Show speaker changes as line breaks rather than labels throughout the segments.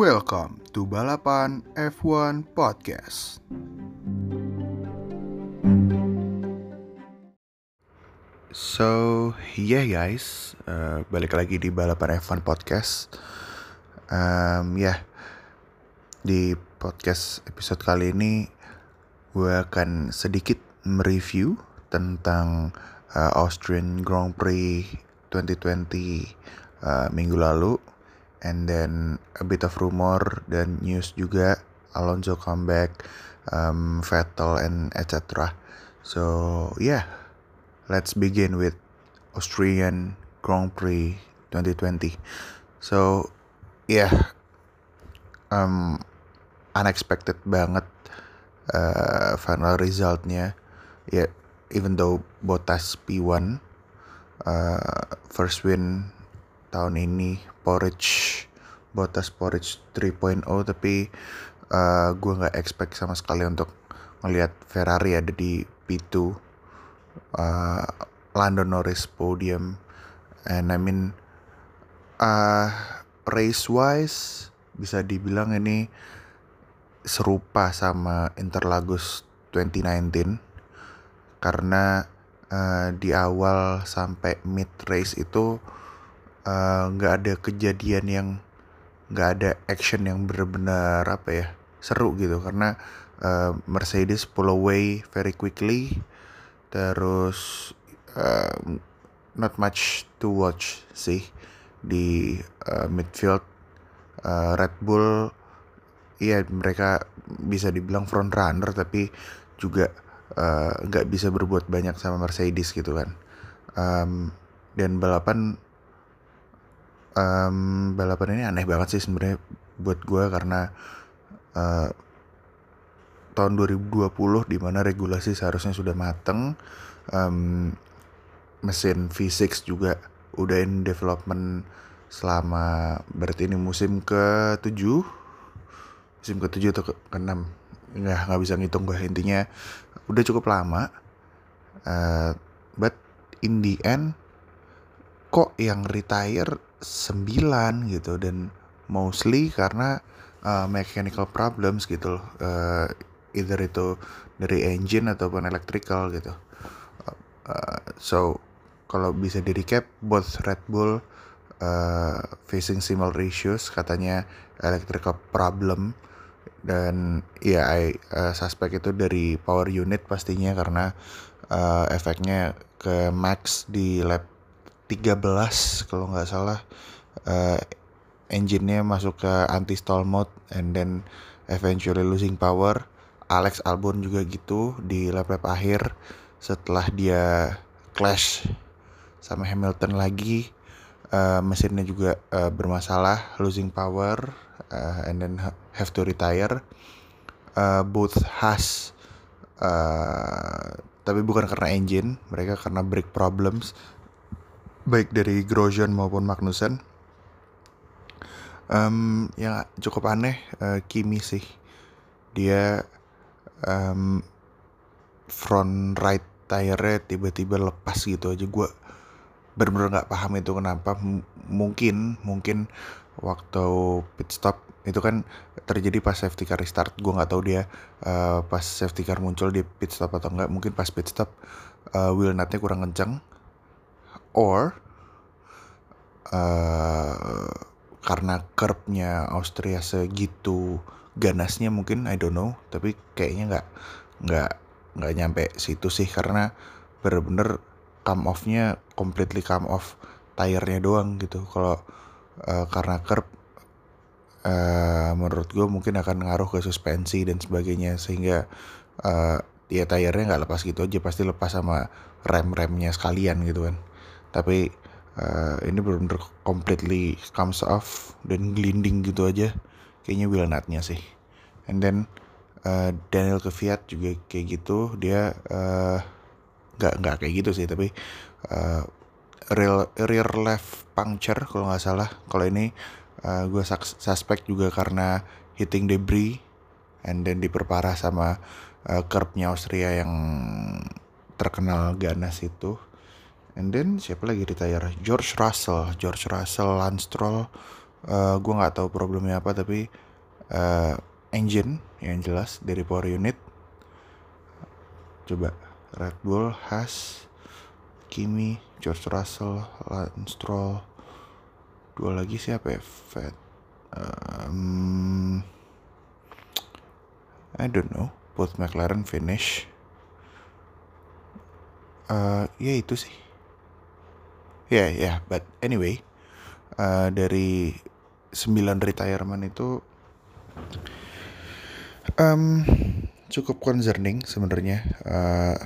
Welcome to Balapan F1 Podcast. So, yeah guys, uh, balik lagi di Balapan F1 Podcast. Um, ya, yeah. di podcast episode kali ini gue akan sedikit mereview tentang uh, Austrian Grand Prix 2020 uh, minggu lalu and then a bit of rumor dan news juga Alonso comeback um, Vettel and etc so yeah let's begin with Austrian Grand Prix 2020 so yeah um unexpected banget uh, final resultnya. Ya yeah, even though Bottas P1 uh, first win tahun ini Porridge Bottas Porridge 3.0 tapi uh, gue nggak expect sama sekali untuk melihat Ferrari ada di P2 uh, Lando Norris podium. And I mean uh, race wise bisa dibilang ini serupa sama Interlagos 2019 karena uh, di awal sampai mid race itu Eh, nggak uh, ada kejadian yang nggak ada action yang benar-benar apa ya seru gitu. Karena uh, Mercedes pull away very quickly. Terus uh, not much to watch sih di uh, midfield. Uh, Red Bull iya mereka bisa dibilang front runner tapi juga nggak uh, bisa berbuat banyak sama Mercedes gitu kan. Um, dan balapan um, balapan ini aneh banget sih sebenarnya buat gue karena uh, tahun 2020 di mana regulasi seharusnya sudah mateng um, mesin V6 juga udah in development selama berarti ini musim ke-7 musim ke-7 atau ke-6 nggak nggak bisa ngitung gue intinya udah cukup lama uh, but in the end kok yang retire 9 gitu dan mostly karena uh, mechanical problems gitu uh, either itu dari engine ataupun electrical gitu. Uh, so kalau bisa di recap both Red Bull uh, facing similar issues katanya electrical problem dan ya I uh, suspect itu dari power unit pastinya karena uh, efeknya ke max di lap 13 kalau nggak salah. Uh, engine-nya masuk ke anti stall mode and then eventually losing power. Alex Albon juga gitu di lap-lap akhir setelah dia clash sama Hamilton lagi. Uh, mesinnya juga uh, bermasalah losing power uh, and then have to retire. Uh, both has uh, tapi bukan karena engine mereka karena brake problems baik dari Grosjean maupun Magnussen. Um, yang cukup aneh uh, Kimi sih. Dia um, front right tire tiba-tiba lepas gitu aja. Gue bener-bener nggak paham itu kenapa. M mungkin mungkin waktu pit stop itu kan terjadi pas safety car restart. Gue nggak tahu dia uh, pas safety car muncul di pit stop atau enggak mungkin pas pit stop uh, wheel nutnya kurang kencang or uh, karena curbnya Austria segitu ganasnya mungkin I don't know tapi kayaknya nggak nggak nggak nyampe situ sih karena bener-bener come offnya completely come off tire-nya doang gitu. Kalau uh, karena curb uh, menurut gue mungkin akan ngaruh ke suspensi dan sebagainya sehingga uh, ya tire-nya nggak lepas gitu aja pasti lepas sama rem-remnya sekalian gitu kan tapi uh, ini benar-benar completely comes off dan glinding gitu aja. Kayaknya wheel nutnya sih. And then uh, Daniel Kvyat juga kayak gitu. Dia uh, nggak nggak kayak gitu sih tapi uh, real rear left puncture kalau nggak salah. Kalau ini uh, gue suspect juga karena hitting debris and then diperparah sama uh, curbnya Austria yang terkenal ganas itu And then siapa lagi retire? George Russell, George Russell, Lance Stroll, uh, gue nggak tahu problemnya apa tapi uh, engine yang jelas dari power unit. Coba Red Bull Haas Kimi George Russell Lance Stroll. Dua lagi siapa ya? Fat um, I don't know. Both McLaren finish. Uh, ya itu sih ya yeah, ya yeah, but anyway uh, dari 9 retirement itu um, cukup concerning sebenarnya uh,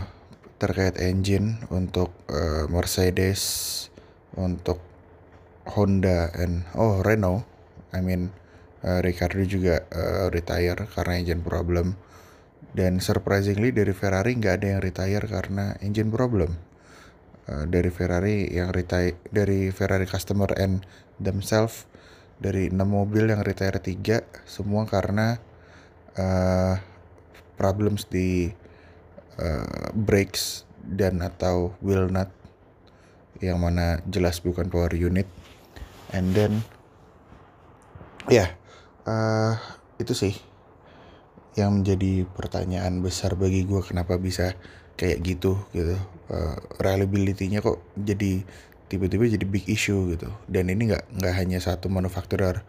terkait engine untuk uh, Mercedes untuk Honda and oh Renault. I mean uh, Ricardo juga uh, retire karena engine problem. Dan surprisingly dari Ferrari nggak ada yang retire karena engine problem uh, dari Ferrari yang retire dari Ferrari customer and themselves dari enam mobil yang retire tiga semua karena uh, problems di uh, brakes dan atau wheel nut yang mana jelas bukan power unit. And then ya yeah, uh, itu sih yang menjadi pertanyaan besar bagi gue kenapa bisa kayak gitu gitu uh, reliability-nya kok jadi tiba-tiba jadi big issue gitu. Dan ini nggak nggak hanya satu manufacturer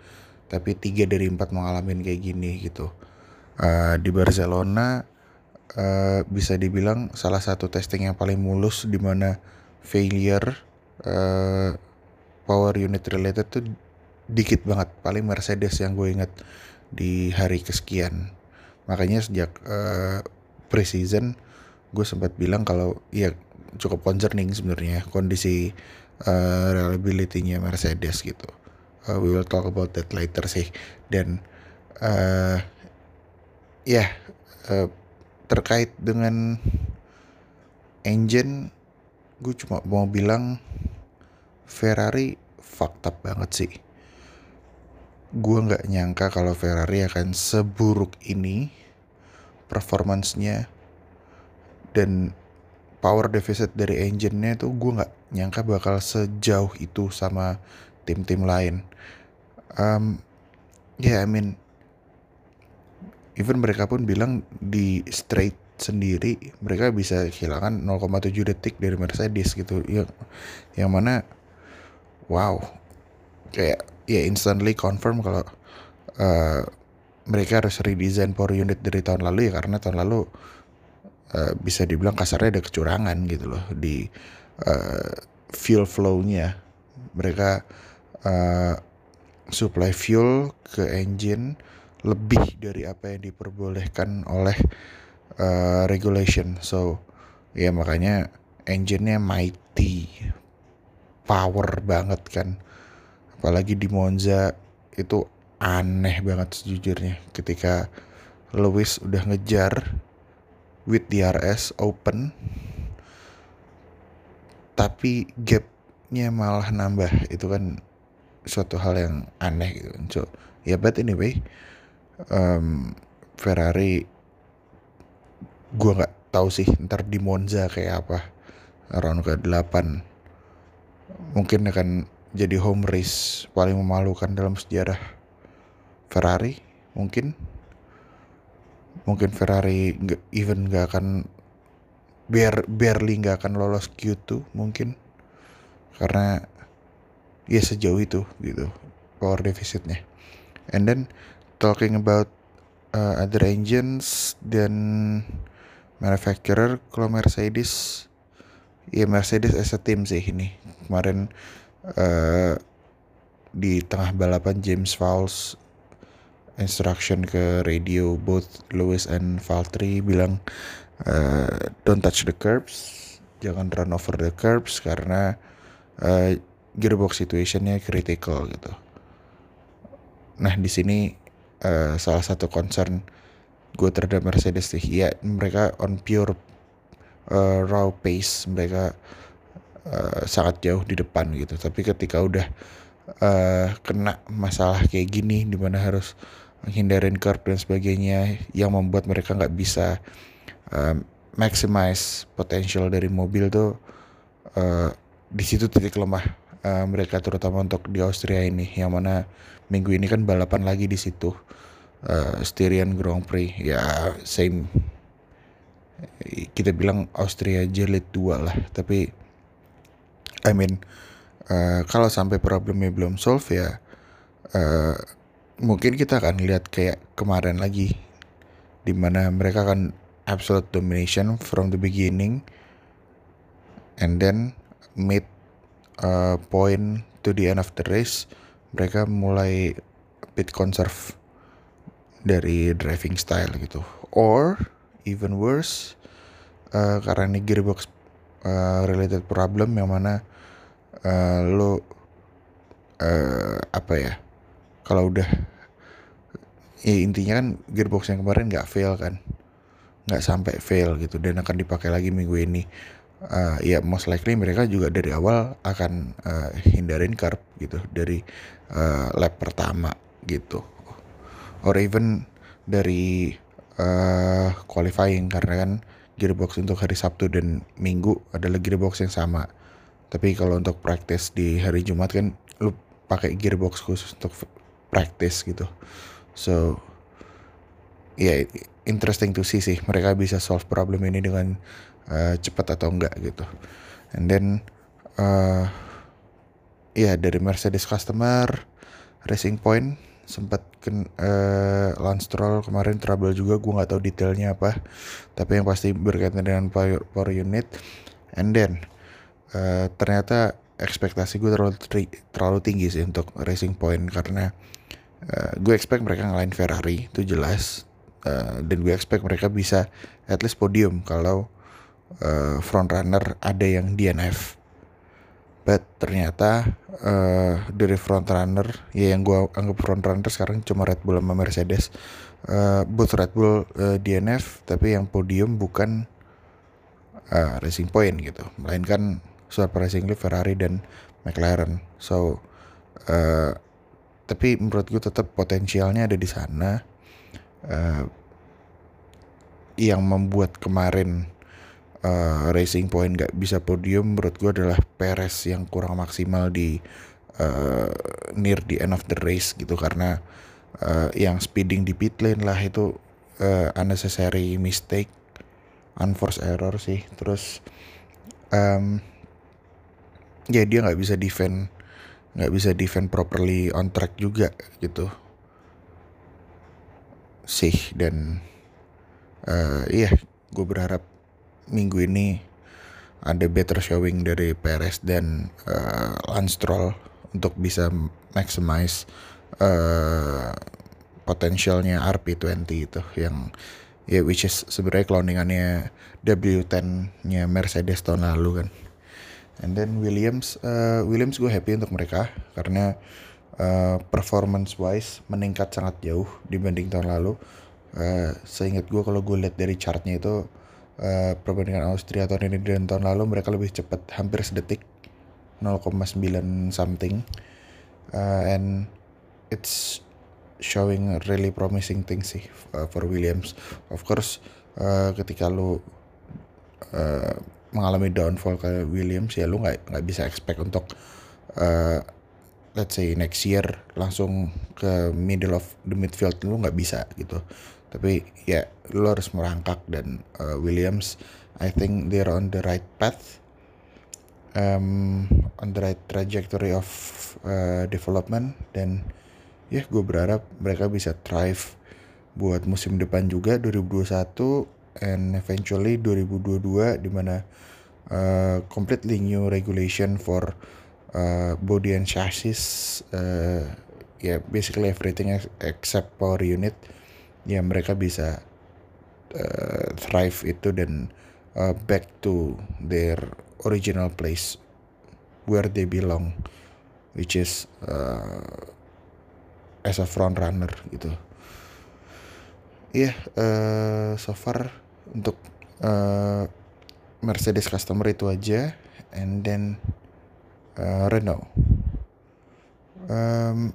tapi tiga dari empat mengalami kayak gini gitu. Uh, di Barcelona uh, bisa dibilang salah satu testing yang paling mulus di mana failure uh, power unit related tuh dikit banget. Paling Mercedes yang gue inget di hari kesekian. Makanya sejak uh, preseason gue sempat bilang kalau ya cukup concerning sebenarnya kondisi uh, reliability-nya Mercedes gitu. Uh, we will talk about that later sih. Dan uh, ya yeah, uh, terkait dengan engine, gue cuma mau bilang Ferrari fucked up banget sih. Gue nggak nyangka kalau Ferrari akan seburuk ini performancenya dan power deficit dari engine-nya tuh gue nggak nyangka bakal sejauh itu sama tim-tim lain. Um, ya, yeah, I mean, even mereka pun bilang di straight sendiri mereka bisa kehilangan 0,7 detik dari Mercedes gitu. Yang yang mana, wow, kayak ya instantly confirm kalau uh, mereka harus redesign power unit dari tahun lalu ya karena tahun lalu uh, bisa dibilang kasarnya ada kecurangan gitu loh di uh, fuel flow-nya. Mereka uh, supply fuel ke engine lebih dari apa yang diperbolehkan oleh uh, regulation. So ya makanya engine-nya mighty, power banget kan. Apalagi di Monza itu aneh banget sejujurnya ketika Lewis udah ngejar with DRS open tapi gapnya malah nambah. Itu kan suatu hal yang aneh gitu so ya yeah, but anyway um, Ferrari gue nggak tahu sih ntar di Monza kayak apa round ke 8 mungkin akan jadi home race paling memalukan dalam sejarah Ferrari mungkin mungkin Ferrari even nggak akan biar barely nggak akan lolos Q2 mungkin. Karena ya sejauh itu gitu power deficitnya. And then talking about uh, other engines dan manufacturer kalau Mercedes ya Mercedes as a team sih ini. Kemarin uh, di tengah balapan James Fowles instruction ke radio both Lewis and Valtteri bilang uh, don't touch the curbs. Jangan run over the curbs karena uh, gearbox situationnya critical gitu. Nah di sini uh, salah satu concern gue terhadap Mercedes sih ya mereka on pure uh, raw pace mereka uh, sangat jauh di depan gitu. Tapi ketika udah uh, kena masalah kayak gini di mana harus menghindarin curb dan sebagainya yang membuat mereka nggak bisa um, maximize potential dari mobil tuh uh, di situ titik lemah uh, mereka terutama untuk di Austria ini yang mana minggu ini kan balapan lagi di situ uh, Styrian Grand Prix. Ya same. Kita bilang Austria jilid 2 lah tapi I mean uh, kalau sampai problemnya belum solve ya uh, mungkin kita akan lihat kayak kemarin lagi di mana mereka akan absolute domination from the beginning and then mid uh, point to the end of the race mereka mulai bit conserve dari driving style gitu. Or even worse uh, karena ini gearbox uh, related problem yang mana uh, lo uh, apa ya kalau udah ya intinya kan gearbox yang kemarin nggak fail kan. Nggak sampai fail gitu. Dan akan dipakai lagi minggu ini. Uh, ya most likely mereka juga dari awal akan uh, hindarin carb gitu. Dari uh, lap pertama gitu. Or even dari uh, qualifying. Karena kan gearbox untuk hari Sabtu dan Minggu adalah gearbox yang sama. Tapi kalau untuk practice di hari Jumat kan lu pakai gearbox khusus untuk practice gitu. So ya yeah, interesting to see sih mereka bisa solve problem ini dengan uh, cepat atau enggak gitu. And then uh, ya yeah, dari Mercedes customer Racing Point sempat ken uh, Lance Stroll kemarin trouble juga gue nggak tahu detailnya apa tapi yang pasti berkaitan dengan power, power unit. And then uh, ternyata ekspektasi gue terlalu terlalu tinggi sih untuk Racing Point karena uh, gue expect mereka ngalahin Ferrari itu jelas. Uh, dan gue expect mereka bisa at least podium kalau uh, front runner ada yang DNF but ternyata uh, dari front runner ya yang gue anggap front runner sekarang cuma Red Bull sama Mercedes. Uh, both Red Bull uh, DNF tapi yang podium bukan uh, Racing Point gitu. Melainkan surprisingly Ferrari dan McLaren. So uh, tapi menurut gue tetap potensialnya ada di sana. Uh, yang membuat kemarin uh, Racing Point gak bisa podium menurut gue adalah Perez yang kurang maksimal di uh, near the end of the race gitu. Karena uh, yang speeding di pit lane lah itu uh, unnecessary mistake unforced error sih. Terus um, ya dia nggak bisa defend nggak bisa defend properly on track juga gitu sih dan uh, iya gue berharap minggu ini ada better showing dari Perez dan uh, Lance Stroll untuk bisa maximize uh, potensialnya RP20 itu yang ya yeah, which is sebenarnya cloningannya W10-nya Mercedes tahun lalu kan. And then Williams, uh, Williams gue happy untuk mereka karena uh, performance wise meningkat sangat jauh dibanding tahun lalu. Uh, seingat gue kalau gue lihat dari chartnya itu uh, perbandingan Austria tahun ini dan tahun lalu mereka lebih cepat hampir sedetik 0,9 something uh, and it's showing really promising things sih uh, for Williams. Of course uh, ketika lu uh, mengalami downfall ke Williams ya lu nggak nggak bisa expect untuk uh, let's say next year langsung ke middle of the midfield lu nggak bisa gitu. Tapi ya lu harus merangkak dan uh, Williams I think they're on the right path um, on the right trajectory of uh, development. Dan ya gue berharap mereka bisa thrive buat musim depan juga 2021 and eventually 2022 di mana uh, completely new regulation for uh, body and chassis uh, ya yeah, basically everything except power unit ya mereka bisa uh, thrive itu dan uh, back to their original place where they belong which is uh, as a front runner gitu. Iya yeah, uh, so far untuk uh, Mercedes customer itu aja and then uh, Renault. Um,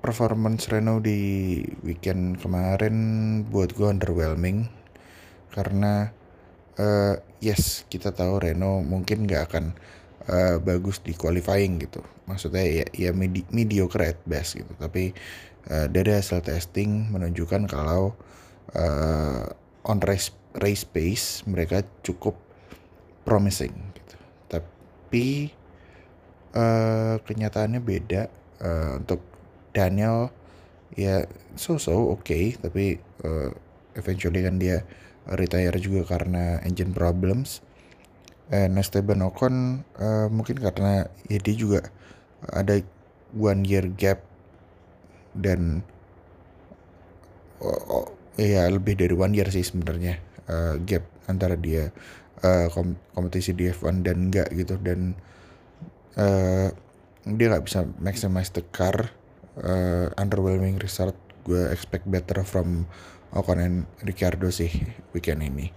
performance Renault di weekend kemarin buat gue underwhelming karena uh, yes kita tahu Renault mungkin nggak akan uh, bagus di qualifying gitu. Maksudnya ya, ya medi mediocre at best gitu. Tapi uh, dari hasil testing menunjukkan kalau on race race pace mereka cukup promising gitu. Tapi uh, kenyataannya beda uh, untuk Daniel ya so so oke okay, tapi uh, eventually kan dia retire juga karena engine problems. And Esteban Ocon uh, mungkin karena ya dia juga ada one year gap dan ya lebih dari one year sih sebenarnya uh, gap antara dia uh, kom kompetisi di F1 dan enggak gitu dan uh, dia nggak bisa maximize the car uh, underwhelming result gue expect better from Ocon and Ricardo sih weekend ini.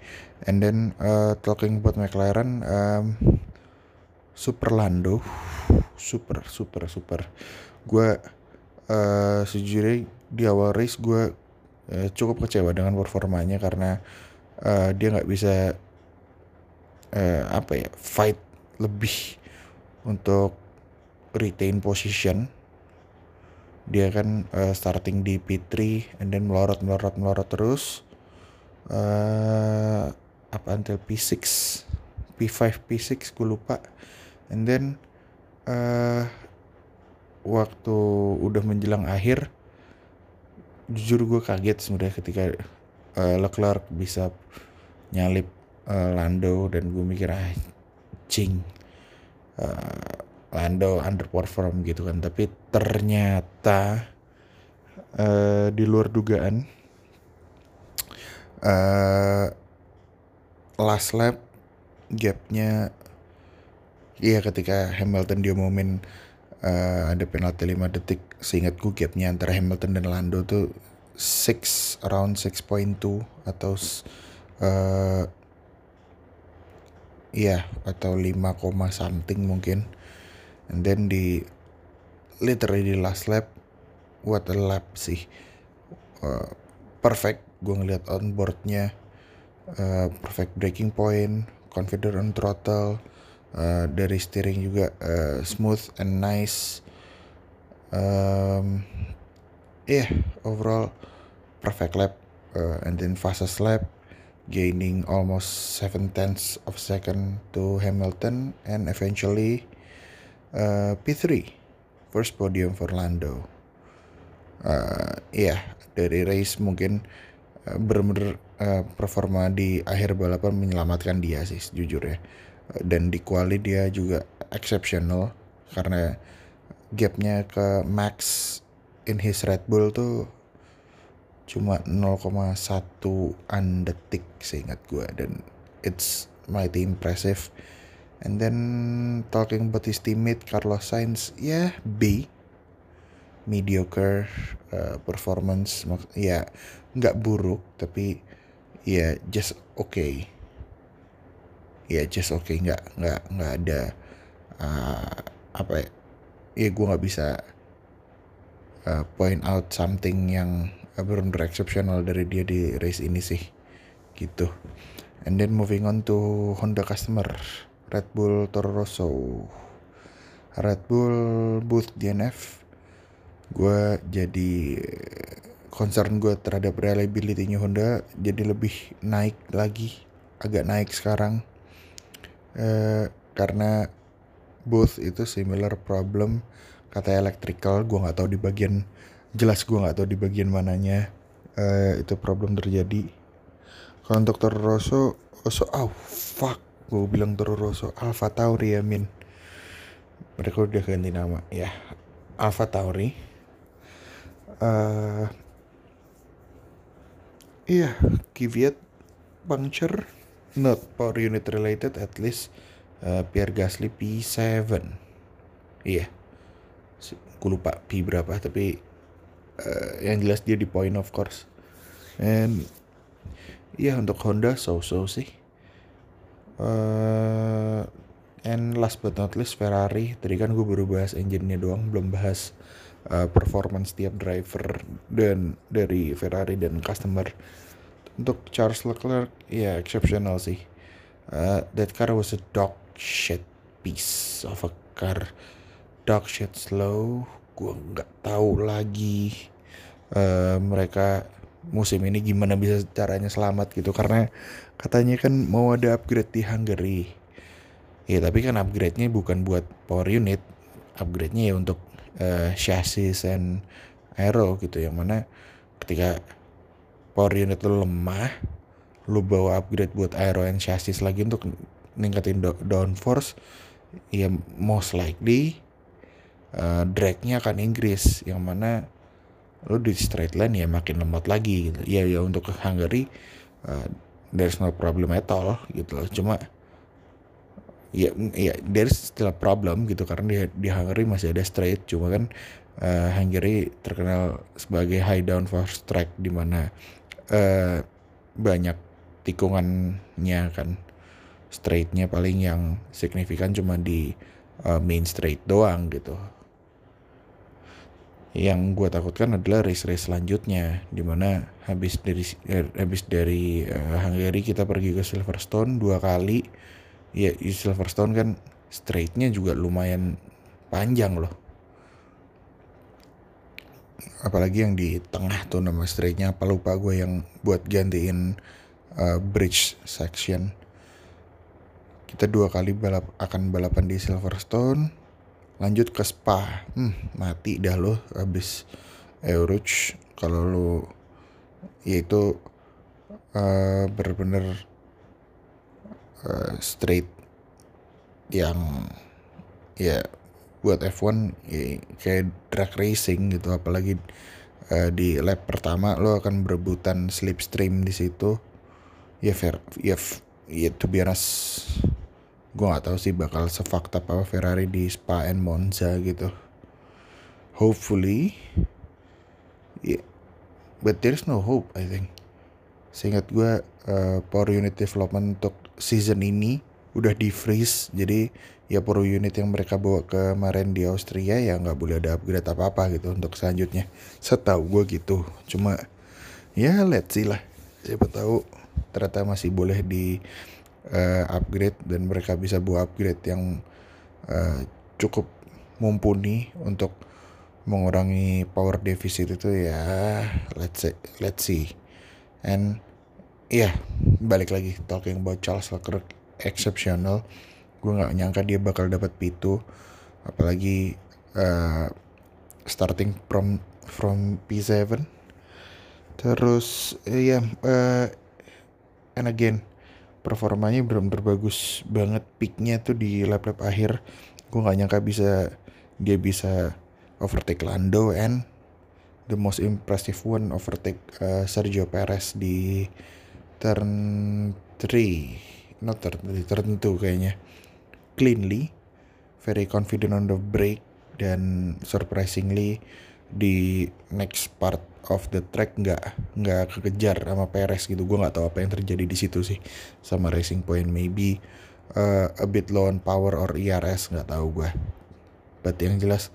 And then uh, talking about McLaren, um, super Lando, super super super. Gue uh, sejujurnya di awal race gue uh, cukup kecewa dengan performanya karena uh, dia nggak bisa uh, apa ya fight lebih untuk retain position. Dia kan uh, starting di P3 and then melorot melorot melorot terus. Uh, up until P6 P5 P6 gue lupa. And then uh, waktu udah menjelang akhir jujur gue kaget sebenarnya ketika uh, Leclerc bisa nyalip uh, Lando dan gue mikir ah cing uh, Lando underperform gitu kan. Tapi ternyata uh, di luar dugaan uh, last lap gapnya iya ketika Hamilton dia momen uh, ada penalti 5 detik. Seingat gue gapnya antara Hamilton dan Lando tuh 6 around 6.2 atau uh, iya atau 5, something mungkin. And then di literally di last lap what a lap sih. Uh, perfect gue ngeliat on boardnya uh, perfect braking point confident on throttle uh, dari steering juga uh, smooth and nice. Um, yeah overall perfect lap. Uh, and then fastest lap gaining almost 7 tenths of second to Hamilton and eventually uh, P3 first podium for Lando. Uh, ya yeah, dari race mungkin uh, benar-benar uh, performa di akhir balapan menyelamatkan dia sih jujur ya dan di quali dia juga exceptional karena gapnya ke Max in his Red Bull tuh cuma 0,1 detik seingat gue dan it's mighty impressive. And then talking about his teammate Carlos Sainz, ya yeah, B, mediocre uh, performance, ya yeah, nggak buruk tapi ya yeah, just okay, ya just okay, nggak nggak nggak ada uh, apa ya, ya gue nggak bisa uh, point out something yang benar-benar exceptional dari dia di race ini sih, gitu. And then moving on to Honda customer. Red Bull Toro Rosso. Red Bull booth DNF gue jadi concern gue terhadap reliability-nya Honda jadi lebih naik lagi agak naik sekarang eh, karena booth itu similar problem. Kata electrical gue nggak tahu di bagian jelas gue nggak tahu di bagian mananya. Eh, itu problem terjadi. Kalau untuk Toro Rosso Rosso oh fuck. Gue bilang Toro Rosso Alpha Tauri ya Min mereka udah ganti nama ya. Alpha Tauri. Uh, iya Kvyat puncture not power unit related at least uh, Pierre Gasly P7 iya. Gue lupa P berapa tapi uh, yang jelas dia di point of course. And iya untuk Honda so-so sih. Uh, and last but not least Ferrari. Tadi kan gue baru bahas engine-nya doang belum bahas uh, performance tiap driver dan dari Ferrari dan customer untuk Charles Leclerc ya yeah, exceptional sih. Uh, that car was a dog shit piece of a car. Dark shade slow gue nggak tahu lagi uh, mereka musim ini gimana bisa caranya selamat gitu. Karena katanya kan mau ada upgrade di Hungary. Ya tapi kan upgrade-nya bukan buat power unit. Upgrade-nya ya untuk uh, chassis and aero gitu. Yang mana ketika power unit lu lemah lu bawa upgrade buat aero and chassis lagi untuk ningkatin downforce ya most likely uh, dragnya akan increase yang mana lo di straight line ya makin lemot lagi gitu. Ya ya untuk ke Hungary uh, there's no problem at all gitu loh. Cuma ya ya there's still a problem gitu karena di, di Hungary masih ada straight cuma kan uh, Hungary terkenal sebagai high downforce track di mana uh, banyak tikungannya kan. Straightnya paling yang signifikan cuma di uh, main straight doang gitu. Yang gue takutkan adalah race-race selanjutnya di mana habis dari eh, habis dari uh, Hungary kita pergi ke Silverstone dua kali. Ya Silverstone kan straightnya juga lumayan panjang loh apalagi yang di tengah tuh nama straightnya apa lupa gue yang buat gantiin uh, bridge section. Kita dua kali balap akan balapan di Silverstone. Lanjut ke spa. Hmm, mati dah lo habis Euruch kalau lo yaitu uh, bener-bener uh, straight yang ya buat F1 ya, kayak drag racing gitu. Apalagi uh, di lap pertama lo akan berebutan slipstream di situ. Ya fair ya ya to be honest gue gak tahu sih bakal sefakta apa Ferrari di Spa and Monza gitu. Hopefully yeah but there's no hope I think. Seingat gue uh, power unit development untuk season ini udah di freeze jadi ya power unit yang mereka bawa ke kemarin di Austria ya nggak boleh ada upgrade apa apa gitu untuk selanjutnya. Setahu gue gitu cuma ya let's see lah. Siapa tahu ternyata masih boleh di uh, upgrade dan mereka bisa buat upgrade yang uh, cukup mumpuni untuk mengurangi power deficit itu ya let's say, let's see. And iya yeah, balik lagi talking about Charles Leclerc exceptional. Gue nggak nyangka dia bakal dapat P2 apalagi uh, starting from from P7 terus iya yeah, uh, and again performanya benar-benar bagus banget. Peaknya tuh di lap-lap akhir. Gue nggak nyangka bisa dia bisa overtake Lando and the most impressive one overtake uh, Sergio Perez di turn 3 not turn 3 turn 2 kayaknya. Cleanly very confident on the brake dan surprisingly di next part of the track nggak nggak kekejar sama Perez gitu. Gue nggak tahu apa yang terjadi di situ sih sama Racing Point. Maybe uh, a bit low on power or ERS nggak tahu gue but yang jelas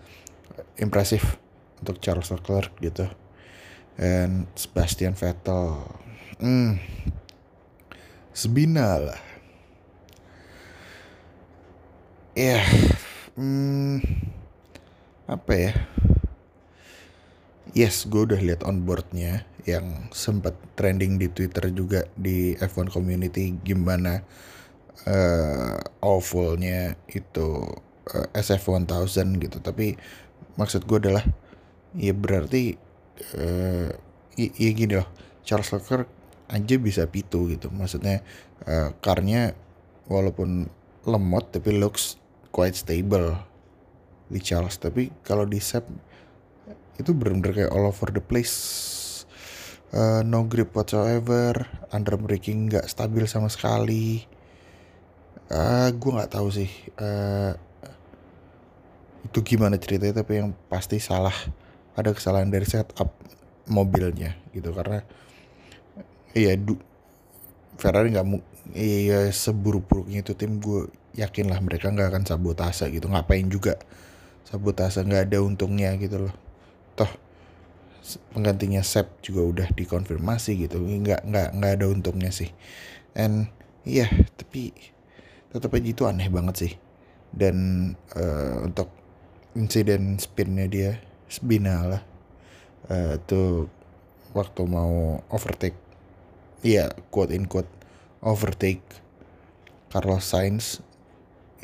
impresif untuk Charles Leclerc gitu. And Sebastian Vettel. Hmm, Sebina lah ya hmm, apa ya? Yes gue udah lihat onboardnya yang sempat trending di Twitter juga di F1 community gimana uh, awfulnya itu uh, SF1000 gitu. Tapi maksud gue adalah ya berarti uh, ya gini loh Charles Leclerc aja bisa pitu gitu. Maksudnya uh, karnya walaupun lemot tapi looks quite stable di Charles. Tapi kalau di Sep itu bener-bener kayak all over the place. Uh, no grip whatsoever under braking nggak stabil sama sekali. Uh, gue nggak tahu sih uh, itu gimana ceritanya tapi yang pasti salah. Ada kesalahan dari setup mobilnya gitu. Karena iya du, Ferrari nggak iya seburuk-buruknya itu tim gue yakin lah mereka nggak akan sabotase gitu. Ngapain juga sabotase? Nggak ada untungnya gitu loh. Toh penggantinya Sep juga udah dikonfirmasi gitu. Nggak nggak nggak ada untungnya sih. And iya tapi tetap aja itu aneh banget sih. Dan uh, untuk insiden spinnya dia spinal lah. Uh, itu waktu mau overtake. Iya quote in quote overtake Carlos Sainz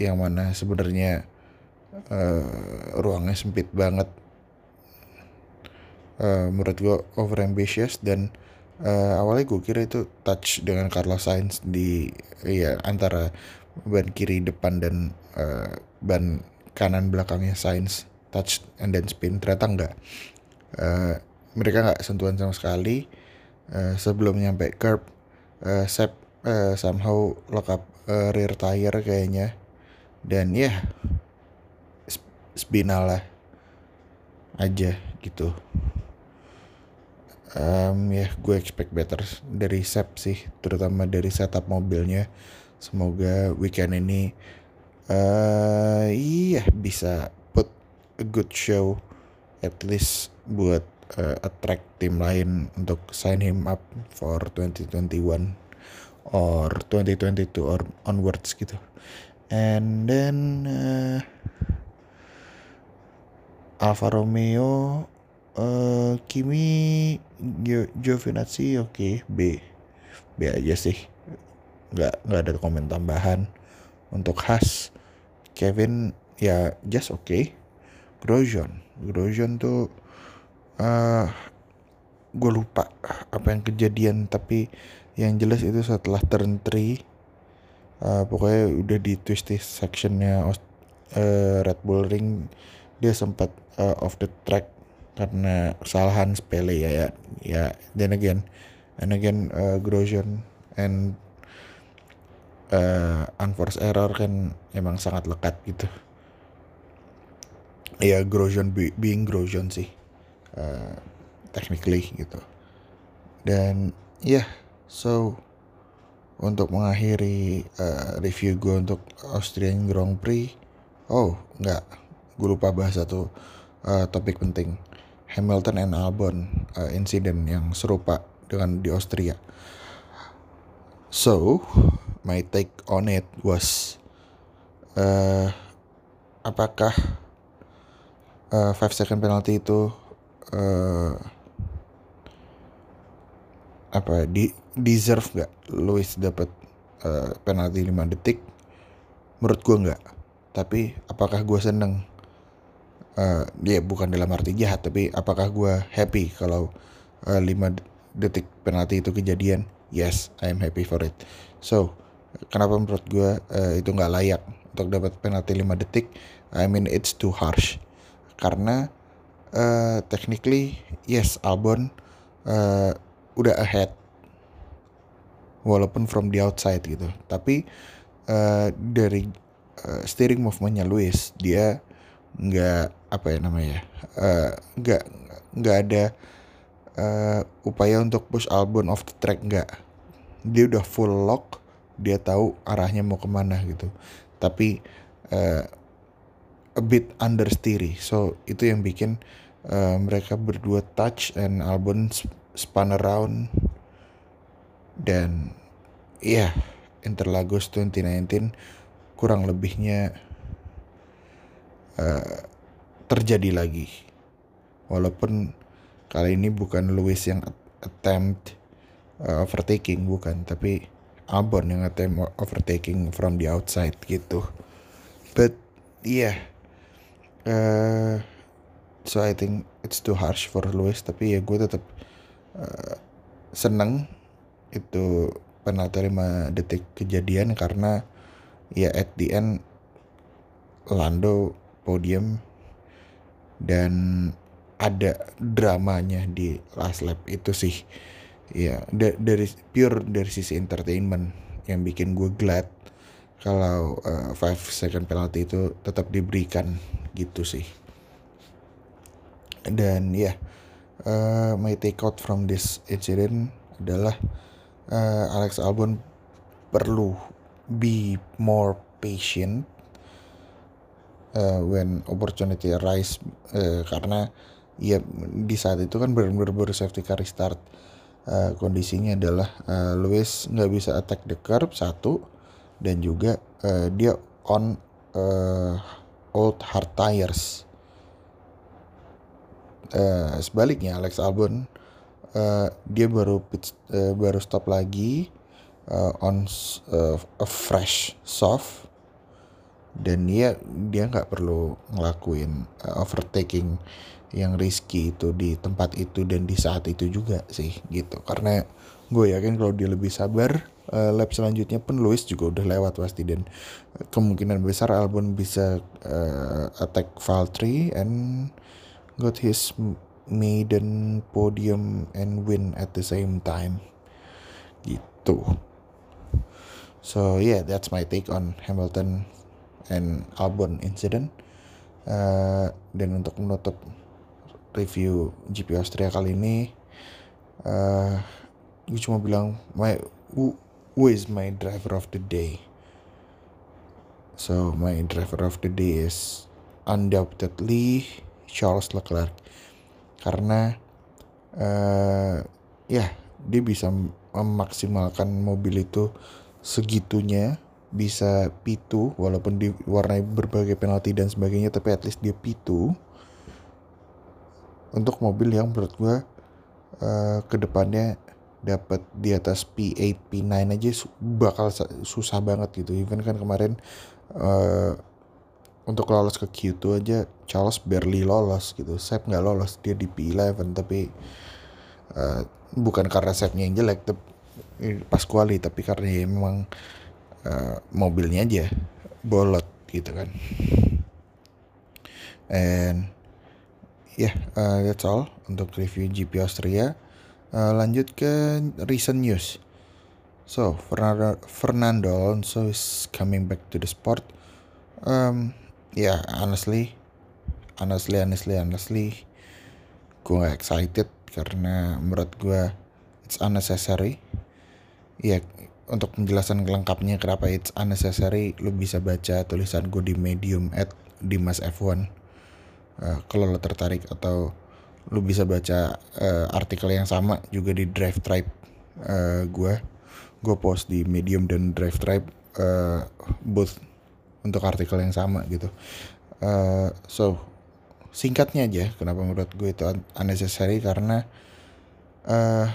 yang mana sebenarnya uh, ruangnya sempit banget. Uh, menurut gue over ambitious dan uh, awalnya gue kira itu touch dengan Carlos Sainz di ya antara ban kiri depan dan uh, ban kanan belakangnya Sainz touch and then spin. Ternyata enggak. Uh, mereka nggak sentuhan sama sekali. Uh, sebelum nyampe curb uh, Sep uh, somehow lock up uh, rear tire kayaknya dan ya yeah, spinal lah aja gitu. Um, ya gue expect better dari Sep sih terutama dari setup mobilnya. Semoga weekend ini uh, iya bisa put a good show at least buat uh, attract tim lain untuk sign him up for 2021 or 2022 or onwards gitu and then uh, Alfa Romeo uh, Kimi Giovinazzi oke okay, B. B aja sih. Nggak nggak ada komen tambahan. Untuk Has Kevin ya just oke. Okay. Grosjean Grosjean tuh uh, gue lupa apa yang kejadian tapi yang jelas itu setelah turn 3 uh, pokoknya udah di twisty sectionnya uh, Red Bull Ring dia sempat uh, off the track karena kesalahan sepele ya ya. Ya then again and again uh, Grosjean and uh, unforced error kan emang sangat lekat gitu. Ya Grosjean be, being Grosjean sih uh, technically gitu. Dan ya yeah, so untuk mengakhiri uh, review gue untuk Austrian Grand Prix oh nggak. Gue lupa bahas satu uh, topik penting. Hamilton and Albon uh, insiden yang serupa dengan di Austria. So my take on it was uh, apakah uh, five second penalty itu uh, apa di deserve nggak Lewis dapat uh, penalti 5 detik? Menurut gue nggak. Tapi apakah gue seneng? Uh, dia bukan dalam arti jahat tapi apakah gue happy kalau uh, 5 detik penalti itu kejadian? Yes I am happy for it. So kenapa menurut gue uh, itu nggak layak untuk dapat penalti 5 detik? I mean it's too harsh. Karena uh, technically yes Albon uh, udah ahead walaupun from the outside gitu. Tapi uh, dari uh, steering movementnya Lewis dia nggak apa ya namanya nggak uh, nggak ada uh, upaya untuk push Albon off the track nggak. Dia udah full lock dia tahu arahnya mau ke mana gitu. Tapi uh, a bit understeery so itu yang bikin uh, mereka berdua touch and Albon spun around dan ya yeah, Interlagos 2019 kurang lebihnya uh, terjadi lagi. Walaupun kali ini bukan Lewis yang attempt uh, overtaking bukan tapi Albon yang attempt overtaking from the outside gitu. But yeah uh, so I think it's too harsh for Lewis tapi ya gue tetap uh, seneng itu penalti 5 detik kejadian karena ya at the end Lando podium dan ada dramanya di last lap itu sih. Ya da dari pure dari sisi entertainment yang bikin gue glad kalau uh, five second penalty itu tetap diberikan gitu sih. Dan ya yeah, uh, my take out from this incident adalah uh, Alex Albon perlu be more patient uh, when opportunity arise uh, karena ya di saat itu kan benar-benar baru safety car restart uh, kondisinya adalah uh, Lewis nggak bisa attack the curb satu dan juga uh, dia on uh, old hard tires. Uh, sebaliknya Alex Albon uh, dia baru pit, uh, baru stop lagi uh, on uh, a fresh soft. Dan dia dia nggak perlu ngelakuin uh, overtaking yang risky itu di tempat itu dan di saat itu juga sih gitu. Karena gue yakin kalau dia lebih sabar uh, lap selanjutnya pun Lewis juga udah lewat pasti. Dan kemungkinan besar Albon bisa uh, attack Valtteri and got his maiden podium and win at the same time. Gitu. So yeah that's my take on Hamilton and Albon incident. Uh, dan untuk menutup review GP Austria kali ini uh, gue cuma bilang my who, who is my driver of the day? So my driver of the day is undoubtedly Charles Leclerc karena uh, ya dia bisa memaksimalkan mobil itu segitunya bisa P2 walaupun diwarnai berbagai penalti dan sebagainya tapi at least dia P2 untuk mobil yang menurut gue uh, ke depannya dapat di atas P8 P9 aja bakal susah banget gitu. Even kan kemarin uh, untuk lolos ke Q2 aja Charles barely lolos gitu. Sep nggak lolos dia di P11 tapi uh, bukan karena Sepnya yang jelek tapi pas kuali tapi karena ya memang uh, mobilnya aja bolot gitu kan. And ya yeah, uh, that's all untuk review GP Austria. Uh, lanjut ke recent news. So Fernando Fernando Alonso is coming back to the sport. Um, ya yeah, honestly honestly honestly honestly gue excited karena menurut gue it's unnecessary. Ya untuk penjelasan lengkapnya kenapa it's unnecessary lu bisa baca tulisan gue di medium at Dimas F1 uh, kalau lo tertarik atau lu bisa baca uh, artikel yang sama juga di Drive Tribe uh, gue gue post di medium dan Drive Tribe uh, both untuk artikel yang sama gitu uh, so singkatnya aja kenapa menurut gue itu unnecessary karena uh,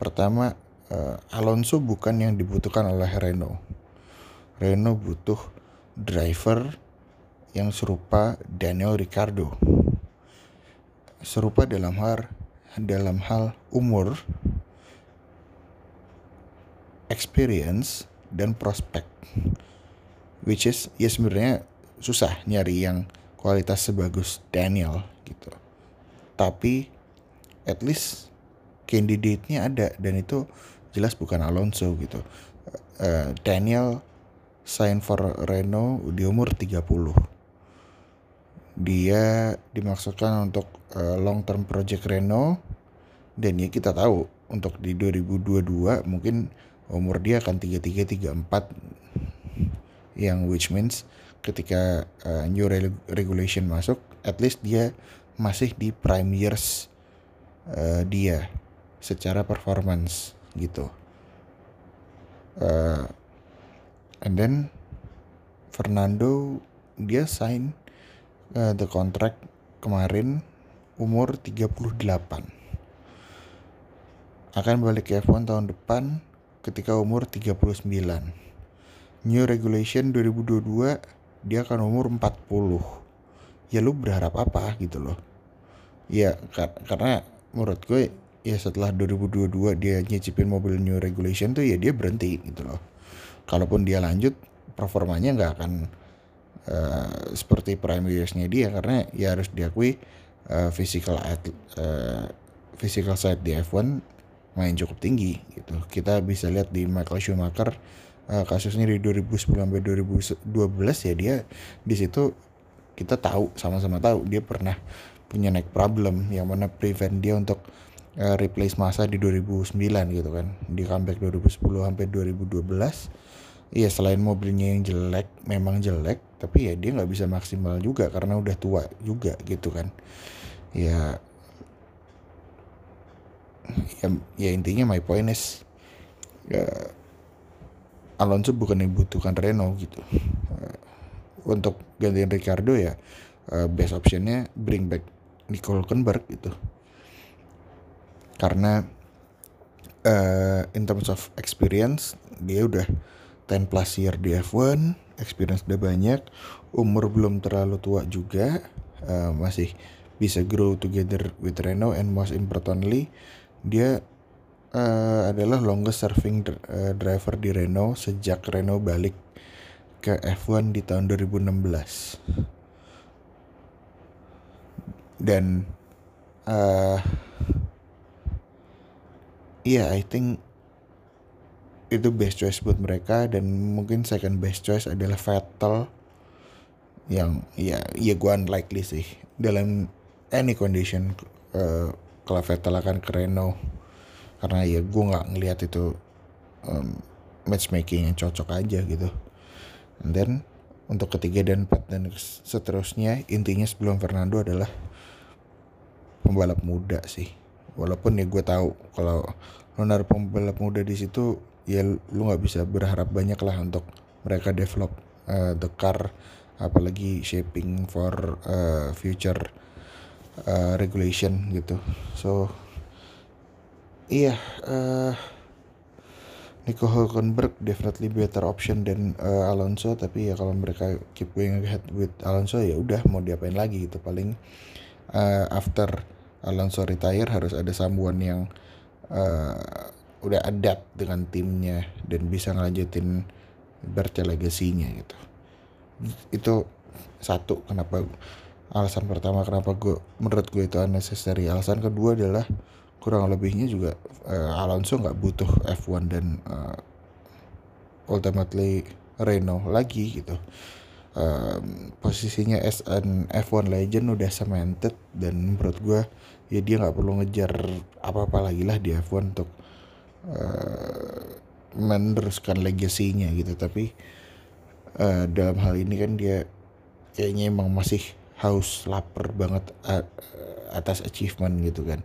pertama uh, Alonso bukan yang dibutuhkan oleh Renault. Renault butuh driver yang serupa Daniel Ricardo. Serupa dalam hal dalam hal umur, experience dan prospek. Which is ya sebenarnya susah nyari yang kualitas sebagus Daniel gitu. Tapi at least candidate-nya ada dan itu jelas bukan Alonso gitu. Uh, Daniel sign for Renault di umur 30. Dia dimaksudkan untuk uh, long term project Renault dan ya kita tahu untuk di 2022 mungkin umur dia akan 33 34 yang which means ketika uh, new regulation masuk at least dia masih di prime years uh, dia secara performance gitu. Uh, and then Fernando dia sign uh, the contract kemarin umur 38 akan balik ke F1 tahun depan ketika umur 39 new regulation 2022 dia akan umur 40 ya lu berharap apa gitu loh ya kar karena menurut gue ya setelah 2022 dia nyicipin mobil new regulation tuh ya dia berhenti gitu loh. Kalaupun dia lanjut performanya nggak akan uh, seperti prime yearsnya dia karena ya harus diakui uh, physical uh, physical side di F1 main cukup tinggi gitu. Kita bisa lihat di Michael Schumacher uh, kasusnya di 2010 sampai 2012 ya dia di situ kita tahu sama-sama tahu dia pernah punya neck problem yang mana prevent dia untuk uh, replace masa di 2009 gitu kan. Di comeback 2010 sampai 2012 Iya selain mobilnya yang jelek memang jelek tapi ya dia nggak bisa maksimal juga karena udah tua juga gitu kan. Ya ya, ya intinya my point is ya, Alonso bukan yang butuhkan Renault gitu. Untuk gantiin Ricardo ya uh, best optionnya bring back Nico Hulkenberg gitu. Karena uh, in terms of experience dia udah 10 plus year di F1 experience udah banyak umur belum terlalu tua juga uh, masih bisa grow together with Renault and most importantly dia uh, adalah longest serving uh, driver di Renault sejak Renault balik ke F1 di tahun 2016 dan uh, iya yeah, I think itu best choice buat mereka dan mungkin second best choice adalah Vettel yang ya ya gue unlikely sih dalam any condition uh, kalau Vettel akan ke Renault karena ya gue nggak ngelihat itu um, matchmaking yang cocok aja gitu. And then untuk ketiga dan empat dan seterusnya intinya sebelum Fernando adalah pembalap muda sih. Walaupun ya gue tahu kalau lo naruh pembalap muda di situ ya lu nggak bisa berharap banyak lah untuk mereka develop uh, the car apalagi shaping for uh, future uh, regulation gitu. So iya uh, Nico Hulkenberg definitely better option than uh, Alonso. Tapi ya kalau mereka keep going ahead with Alonso ya udah mau diapain lagi gitu. Paling uh, after Alonso retire harus ada someone yang uh, udah adapt dengan timnya dan bisa ngelanjutin Berce legasinya gitu. Itu satu kenapa alasan pertama kenapa gue menurut gue itu unnecessary. Alasan kedua adalah kurang lebihnya juga uh, Alonso nggak butuh F1 dan uh, ultimately Renault lagi gitu. Um, posisinya as an F1 legend udah cemented dan menurut gue ya dia nggak perlu ngejar apa-apa lagi lah di F1 untuk uh, meneruskan legasinya gitu. Tapi uh, dalam hal ini kan dia kayaknya emang masih haus lapar banget atas achievement gitu kan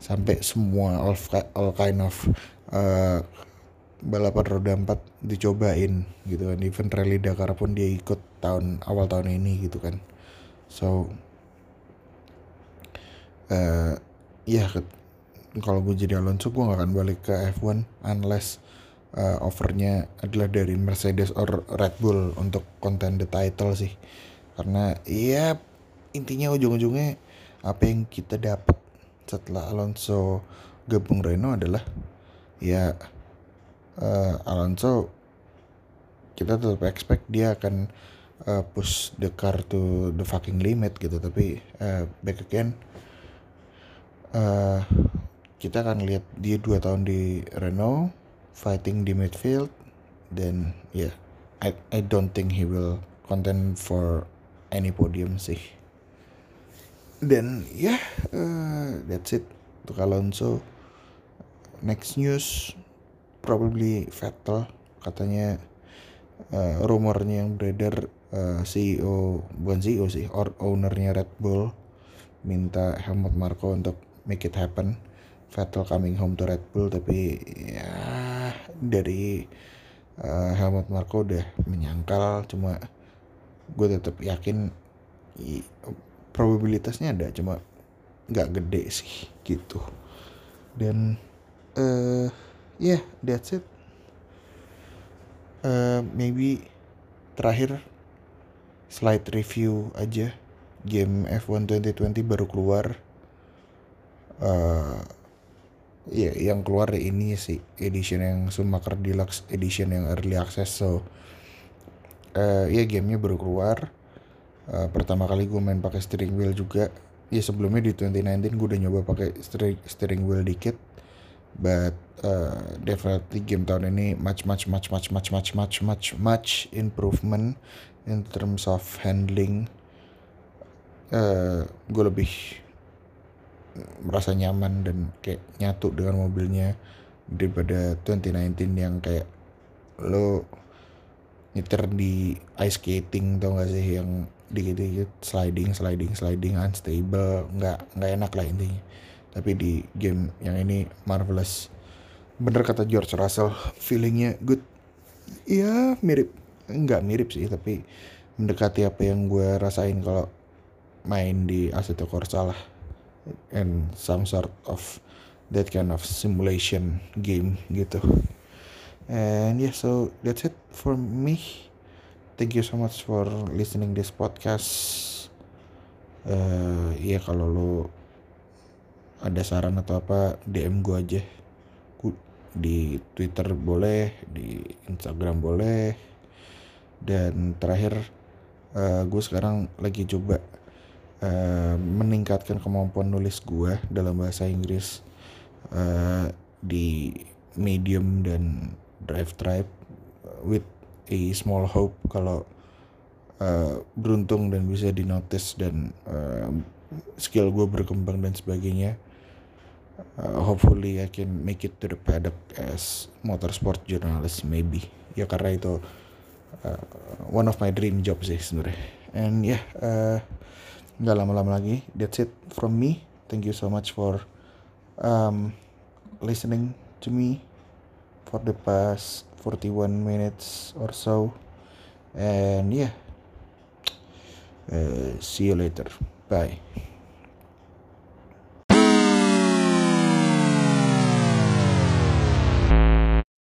sampai semua all, all kind of uh, balapan roda empat dicobain gitu kan. Even rally Dakar pun dia ikut tahun awal tahun ini gitu kan. So uh, ya kalau gue jadi Alonso gue gak akan balik ke F1 unless uh, offernya adalah dari Mercedes or Red Bull untuk content the title sih. Karena ya intinya ujung-ujungnya apa yang kita dapat setelah Alonso gabung Renault adalah ya uh, Alonso kita tetap expect dia akan uh, push the car to the fucking limit gitu. Tapi uh, back again uh, kita akan lihat dia dua tahun di Renault fighting di midfield dan ya yeah, I I don't think he will contend for any podium sih dan ya yeah, uh, that's it. Untuk Alonso. Next news probably Vettel katanya uh, rumornya yang beredar uh, CEO bukan CEO sih or ownernya Red Bull minta Helmut Marko untuk make it happen. Vettel coming home to Red Bull tapi ya dari uh, Helmut Marko udah menyangkal. Cuma gue tetap yakin probabilitasnya ada cuma nggak gede sih gitu. Dan uh, yeah that's it. Uh, maybe terakhir slide review aja. Game F1 2020 baru keluar. Uh, ya yang keluar ini sih edition yang Schumacher Deluxe edition yang early access so uh, ya gamenya baru keluar uh, pertama kali gue main pakai steering wheel juga. Ya sebelumnya di 2019 gue udah nyoba pakai steering, steering wheel dikit. But uh, definitely game tahun ini much much much much much much much much much improvement in terms of handling. Uh, gue lebih merasa nyaman dan kayak nyatu dengan mobilnya daripada 2019 yang kayak lo nyetir di ice skating tau gak sih? Yang dikit-dikit sliding sliding sliding unstable nggak nggak enak lah intinya. Tapi di game yang ini marvelous. Bener kata George Russell feelingnya good. Ya mirip. Nggak mirip sih tapi mendekati apa yang gue rasain kalau main di Assetto Corsa lah. And some sort of that kind of simulation game gitu. And yeah so that's it for me thank you so much for listening this podcast. Uh, ya kalau lo ada saran atau apa DM gue aja. Di Twitter boleh di Instagram boleh. Dan terakhir uh, gue sekarang lagi coba uh, meningkatkan kemampuan nulis gue dalam bahasa Inggris uh, di Medium dan Drive Tribe with a small hope kalau uh, beruntung dan bisa dinotis dan uh, skill gue berkembang dan sebagainya uh, hopefully I can make it to the paddock as motorsport journalist maybe. Ya karena itu uh, one of my dream job sih sebenarnya. And yeah uh, nggak lama-lama lagi that's it from me. Thank you so much for um, listening to me for the past 41 minutes or so. And yeah. Uh, see you later. Bye